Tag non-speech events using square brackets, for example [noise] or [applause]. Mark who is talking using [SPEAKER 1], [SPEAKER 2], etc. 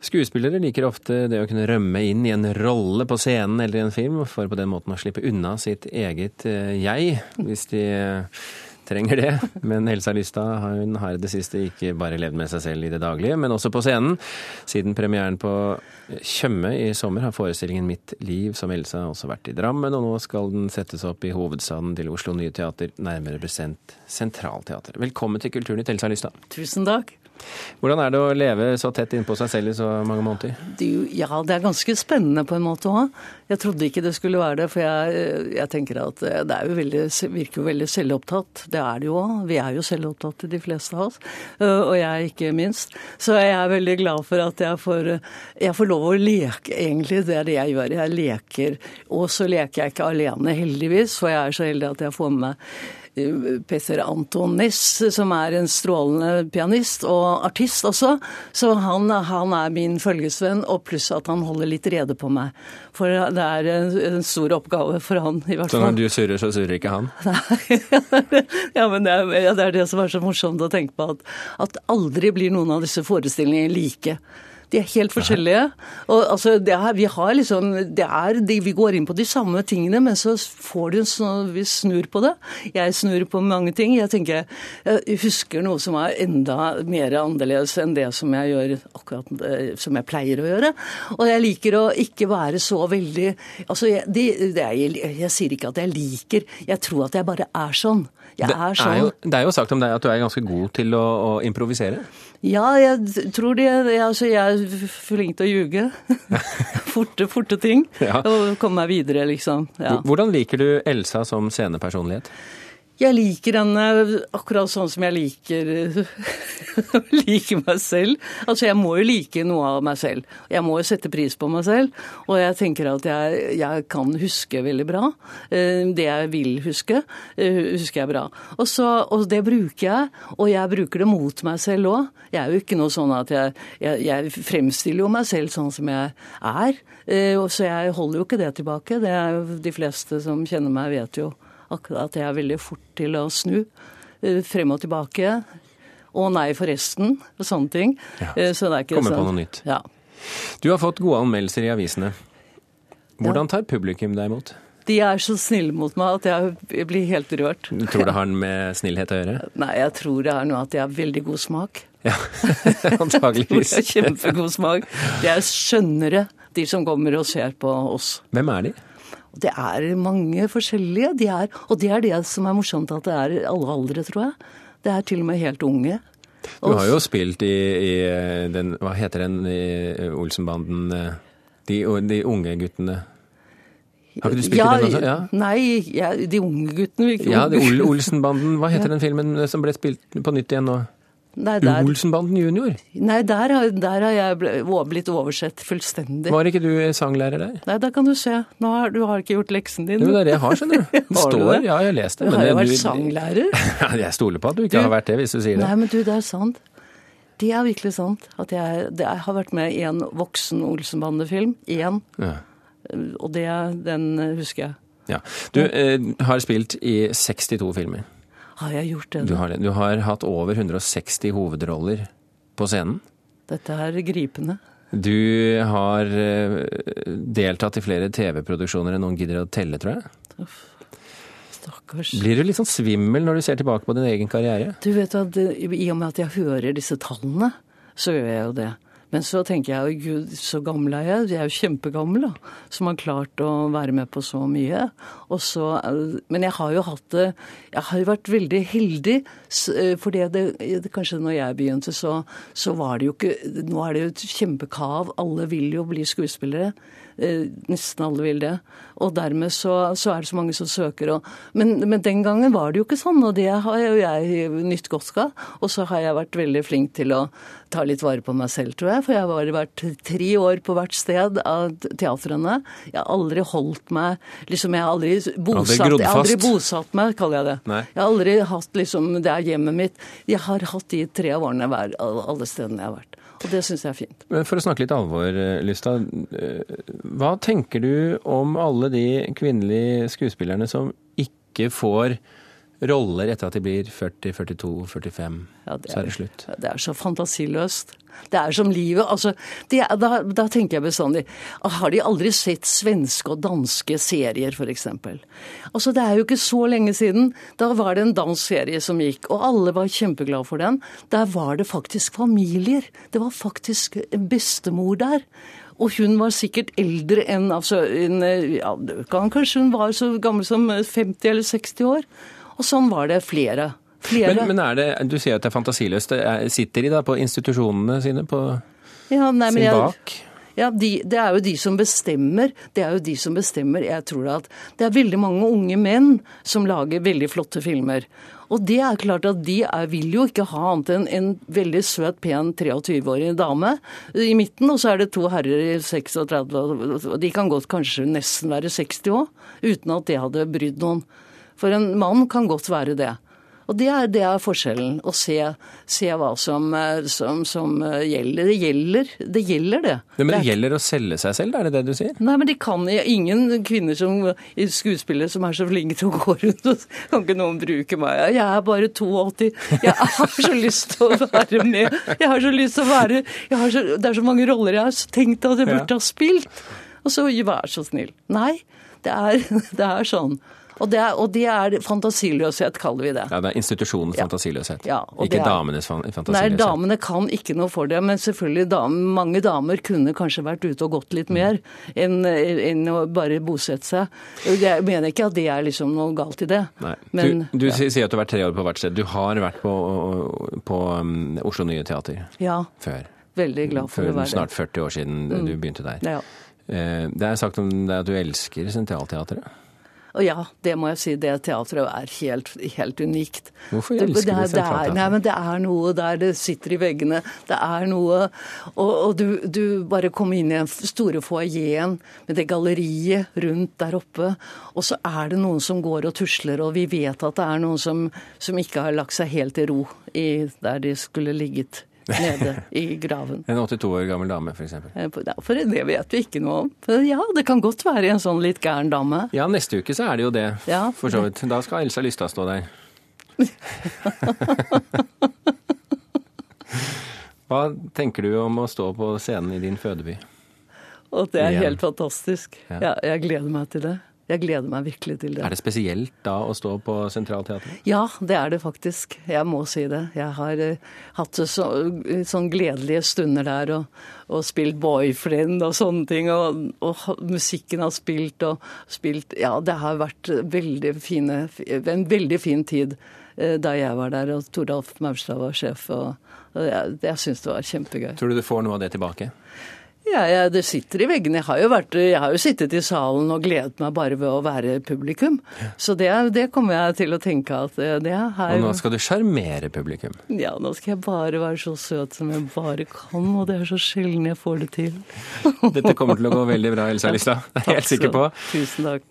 [SPEAKER 1] Skuespillere liker ofte det å kunne rømme inn i en rolle på scenen eller i en film, for på den måten å slippe unna sitt eget eh, jeg, hvis de eh, trenger det. [laughs] Men Elsa Lystad hun har i det siste ikke bare levd med seg selv i det daglige, men også på scenen. Siden premieren på Tjøme i sommer har forestillingen Mitt liv som Elsa også vært i Drammen, og nå skal den settes opp i hovedstaden til Oslo Nye Teater, nærmere bestemt Sentralteatret. Velkommen til Kulturnytt, Elsa Lystad.
[SPEAKER 2] Tusen takk.
[SPEAKER 1] Hvordan er det å leve så tett innpå seg selv i så mange måneder?
[SPEAKER 2] Du, ja, det er ganske spennende på en måte òg. Jeg trodde ikke det skulle være det, for jeg, jeg tenker at det jo veldig, virker jo veldig selvopptatt. Det er det jo òg. Vi er jo selvopptatte, de fleste av oss. Og jeg ikke minst. Så jeg er veldig glad for at jeg får, jeg får lov å leke, egentlig. Det er det jeg gjør. Jeg leker. Og så leker jeg ikke alene, heldigvis, for jeg er så heldig at jeg får med meg Peter Anton Ness, som er en strålende pianist og artist også. Så han, han er min følgesvenn, og pluss at han holder litt rede på meg. For det er en, en stor oppgave for han, i hvert fall.
[SPEAKER 1] Så når du surrer, så surrer ikke han? [laughs]
[SPEAKER 2] Nei. ja, men det er, det er, det som er så morsomt å tenke på, at, at aldri blir noen av disse forestillingene like. De er helt forskjellige. Og, altså, er, vi har liksom det er, Vi går inn på de samme tingene, men så får du sånn Vi snur på det. Jeg snur på mange ting. Jeg tenker jeg husker noe som er enda mer annerledes enn det som jeg gjør akkurat eh, som jeg pleier å gjøre. Og jeg liker å ikke være så veldig Altså, jeg, de, er, jeg sier ikke at jeg liker, jeg tror at jeg bare er sånn. Jeg
[SPEAKER 1] er sånn. Det er, jo, det er jo sagt om deg at du er ganske god til å, å improvisere?
[SPEAKER 2] Ja, jeg tror det. Altså, jeg flink til å ljuge. [laughs] forte, forte ting. Ja. Og komme meg videre, liksom. Ja.
[SPEAKER 1] Hvordan liker du Elsa som scenepersonlighet?
[SPEAKER 2] Jeg liker henne akkurat sånn som jeg liker, [laughs] liker meg selv. Altså, jeg må jo like noe av meg selv. Jeg må jo sette pris på meg selv. Og jeg tenker at jeg, jeg kan huske veldig bra. Eh, det jeg vil huske, eh, husker jeg bra. Og, så, og det bruker jeg, og jeg bruker det mot meg selv òg. Jeg er jo ikke noe sånn at jeg, jeg, jeg fremstiller jo meg selv sånn som jeg er. Eh, så jeg holder jo ikke det tilbake. Det er jo de fleste som kjenner meg, vet jo at jeg er veldig fort til å snu. Eh, frem og tilbake. Å nei, forresten. Og sånne ting.
[SPEAKER 1] Ja. Eh, så det er ikke Kommer sånn. på noe nytt.
[SPEAKER 2] Ja.
[SPEAKER 1] Du har fått gode anmeldelser i avisene. Hvordan tar publikum deg imot?
[SPEAKER 2] De er så snille mot meg at jeg blir helt rørt.
[SPEAKER 1] Du tror det har med snillhet å gjøre? [laughs]
[SPEAKER 2] Nei, jeg tror det er noe at de har veldig god smak.
[SPEAKER 1] Ja, [laughs] antageligvis. [laughs]
[SPEAKER 2] Kjempegod smak. De er skjønnere, de som kommer og ser på oss.
[SPEAKER 1] Hvem er de?
[SPEAKER 2] Det er mange forskjellige. De er, og det er det som er morsomt, at det er alle aldre, tror jeg. Det er til og med helt unge.
[SPEAKER 1] Du har jo spilt i, i den Hva heter den i Olsenbanden? De, de unge guttene. Har ikke du spilt ja, i den også? Ja.
[SPEAKER 2] Nei, ja, de unge guttene.
[SPEAKER 1] Ja, Ol Olsenbanden. Hva heter [laughs] den filmen som ble spilt på nytt igjen nå? Nei, der, Olsenbanden junior?
[SPEAKER 2] Nei, der, der, har jeg blitt oversett fullstendig.
[SPEAKER 1] Var ikke du sanglærer der?
[SPEAKER 2] Nei, der kan du se. Nå har, du har ikke gjort leksen din.
[SPEAKER 1] Jo, det er det jeg har, skjønner du. [laughs] Det står, det? ja, jeg har lest det.
[SPEAKER 2] Du har jo vært sanglærer. [laughs]
[SPEAKER 1] Jeg stoler på at du ikke du, har vært det, hvis du sier det.
[SPEAKER 2] Nei, men du, det er sant. Det er virkelig sant. At jeg, det, jeg har vært med i en voksen Olsenbande-film. Én. Ja. Og det, den husker jeg.
[SPEAKER 1] Ja. Du eh, har spilt i 62 filmer.
[SPEAKER 2] Har jeg gjort det?
[SPEAKER 1] Du har, du har hatt over 160 hovedroller på scenen.
[SPEAKER 2] Dette er gripende.
[SPEAKER 1] Du har eh, deltatt i flere TV-produksjoner enn noen gidder å telle, tror jeg. Uff.
[SPEAKER 2] Stakkars.
[SPEAKER 1] Blir du litt sånn svimmel når du ser tilbake på din egen karriere?
[SPEAKER 2] Du vet at I og med at jeg hører disse tallene, så gjør jeg jo det. Men så tenker jeg jo gud, så gammel er jeg. Jeg er jo kjempegammel, da. Som har klart å være med på så mye. Så, men jeg har jo hatt det Jeg har jo vært veldig heldig. Eh, for det, det, kanskje når jeg begynte, så, så var det jo ikke Nå er det jo et kjempekav. Alle vil jo bli skuespillere. Eh, nesten alle vil det. Og dermed så, så er det så mange som søker. Og, men, men, den gangen var det jo ikke sånn, og det har jo jeg nytt godt av. Og så har jeg vært veldig flink til å ta litt vare på meg selv, tror jeg. For jeg har vært tre år på hvert sted av teatrene. Jeg har aldri holdt meg liksom Jeg har aldri bosatt, jeg har aldri bosatt meg, kaller jeg det. Nei. Jeg har aldri hatt liksom Det er hjemmet mitt. Jeg har hatt de tre årene hver, alle stedene jeg har vært. Og det syns jeg er fint.
[SPEAKER 1] Men For å snakke litt alvor, eh, Lystad. Hva tenker du om alle de kvinnelige skuespillerne som ikke får roller etter at de blir 40, 42, 45.
[SPEAKER 2] Ja, er,
[SPEAKER 1] så er det slutt.
[SPEAKER 2] Det er så fantasiløst. Det er som livet. altså, er, da, da, tenker jeg bestandig Har de aldri sett svenske og danske serier, f.eks.? Altså, det er jo ikke så lenge siden. Da var det en dansk serie som gikk, og alle var kjempeglade for den. Der var det faktisk familier. Det var faktisk bestemor der. Og hun var sikkert eldre enn altså, en, ja, Kanskje hun var så gammel som 50 eller 60 år. Og sånn var det flere. flere.
[SPEAKER 1] Men, men er det, du sier at det er fantasiløst. Sitter de da på institusjonene sine på
[SPEAKER 2] ja, nei, sin
[SPEAKER 1] bak?
[SPEAKER 2] Ja, de, Det er jo de som bestemmer. Det er jo de som bestemmer. Jeg tror at det er veldig mange unge menn som lager veldig flotte filmer. Og det er klart at de er, vil jo ikke ha annet enn en veldig søt, pen 23-årig dame i midten, og så er det to herrer i 36, og de kan godt kanskje nesten være 60 òg, uten at det hadde brydd noen. For en mann kan godt være det. Og det er, det er forskjellen. Å se, se, hva som, eh, som, som, eh, gjelder. Det gjelder, det gjelder det.
[SPEAKER 1] Ja, men det gjelder å selge seg selv, er det det du sier?
[SPEAKER 2] Nei, men de kan ingen kvinner som skuespillere som er så flinke til å gå rundt og kan ikke noen bruke meg. Jeg er bare 82. Jeg har så lyst til å være med. Jeg har så lyst til å være så, Det er så mange roller jeg har tenkt at jeg burde ha spilt. Og så vær så snill. Nei, det er, [laughs] det er sånn. Og det, er, og det er fantasiløshet, kaller vi det.
[SPEAKER 1] Ja, Det er institusjonens ja. fantasiløshet,
[SPEAKER 2] ja,
[SPEAKER 1] ikke er, damenes fantasiløshet.
[SPEAKER 2] Nei, damene kan ikke noe for det. Men selvfølgelig, dame, mange damer kunne kanskje vært ute og gått litt mer enn, enn å bare bosette seg. Jeg mener ikke at det er liksom noe galt i det.
[SPEAKER 1] Nei. Men, du, du ja. sier at du har vært tre år på hvert sted. Du har vært på, på um, Oslo Nye Teater
[SPEAKER 2] ja.
[SPEAKER 1] før.
[SPEAKER 2] Veldig glad for,
[SPEAKER 1] for
[SPEAKER 2] å være
[SPEAKER 1] det. Snart 40 år siden mm. du begynte der.
[SPEAKER 2] Ja.
[SPEAKER 1] Eh, det er sagt om deg at du elsker Sentralteatret.
[SPEAKER 2] Og ja, det må jeg si, det teatret er helt, helt unikt.
[SPEAKER 1] Hvorfor elsker det, det,
[SPEAKER 2] du
[SPEAKER 1] Sentralteatret?
[SPEAKER 2] Nei, men det er noe der det sitter i veggene. Det er noe Og, og du, du, bare kommer inn i den store foajeen med det galleriet rundt der oppe, og så er det noen som går og tusler, og vi vet at det er noen som, som ikke har lagt seg helt i ro i, der de skulle ligget nede i graven.
[SPEAKER 1] En 82 år gammel dame, f.eks.?
[SPEAKER 2] Ja, for det vet vi ikke noe om. For ja, det kan godt være en sånn litt gæren dame.
[SPEAKER 1] Ja, neste uke så er det jo det, ja. for så vidt. Da skal Elsa Lystad stå der. [laughs] Hva tenker du om å stå på scenen i din fødeby?
[SPEAKER 2] Og det er helt fantastisk. Ja, jeg gleder meg til det. Jeg gleder meg virkelig til det.
[SPEAKER 1] Er det spesielt da å stå på Centralteatret?
[SPEAKER 2] Ja, det er det faktisk. Jeg må si det. Jeg har uh, hatt så, sånn gledelige stunder der og, og, spilt boyfriend og sånne ting. Og, og, musikken har spilt og spilt Ja, det har vært veldig fine, en veldig fin tid uh, da jeg var der og Toralf Maurstad var sjef. og, og jeg, jeg syns det var kjempegøy.
[SPEAKER 1] Tror du du får noe av det tilbake?
[SPEAKER 2] Ja, ja, det sitter i veggene. Jeg har, jo vært, jeg har jo sittet i salen og gledet meg bare ved å være publikum. Så det, det kommer jeg til å tenke at det her
[SPEAKER 1] Og nå skal du sjarmere publikum?
[SPEAKER 2] Ja, nå skal jeg bare være så søt som jeg bare kan, og det er så sjelden jeg får det til.
[SPEAKER 1] Dette kommer til å gå veldig bra, Elsa Lystad. [laughs] Det er jeg helt sikker på.
[SPEAKER 2] Tusen takk.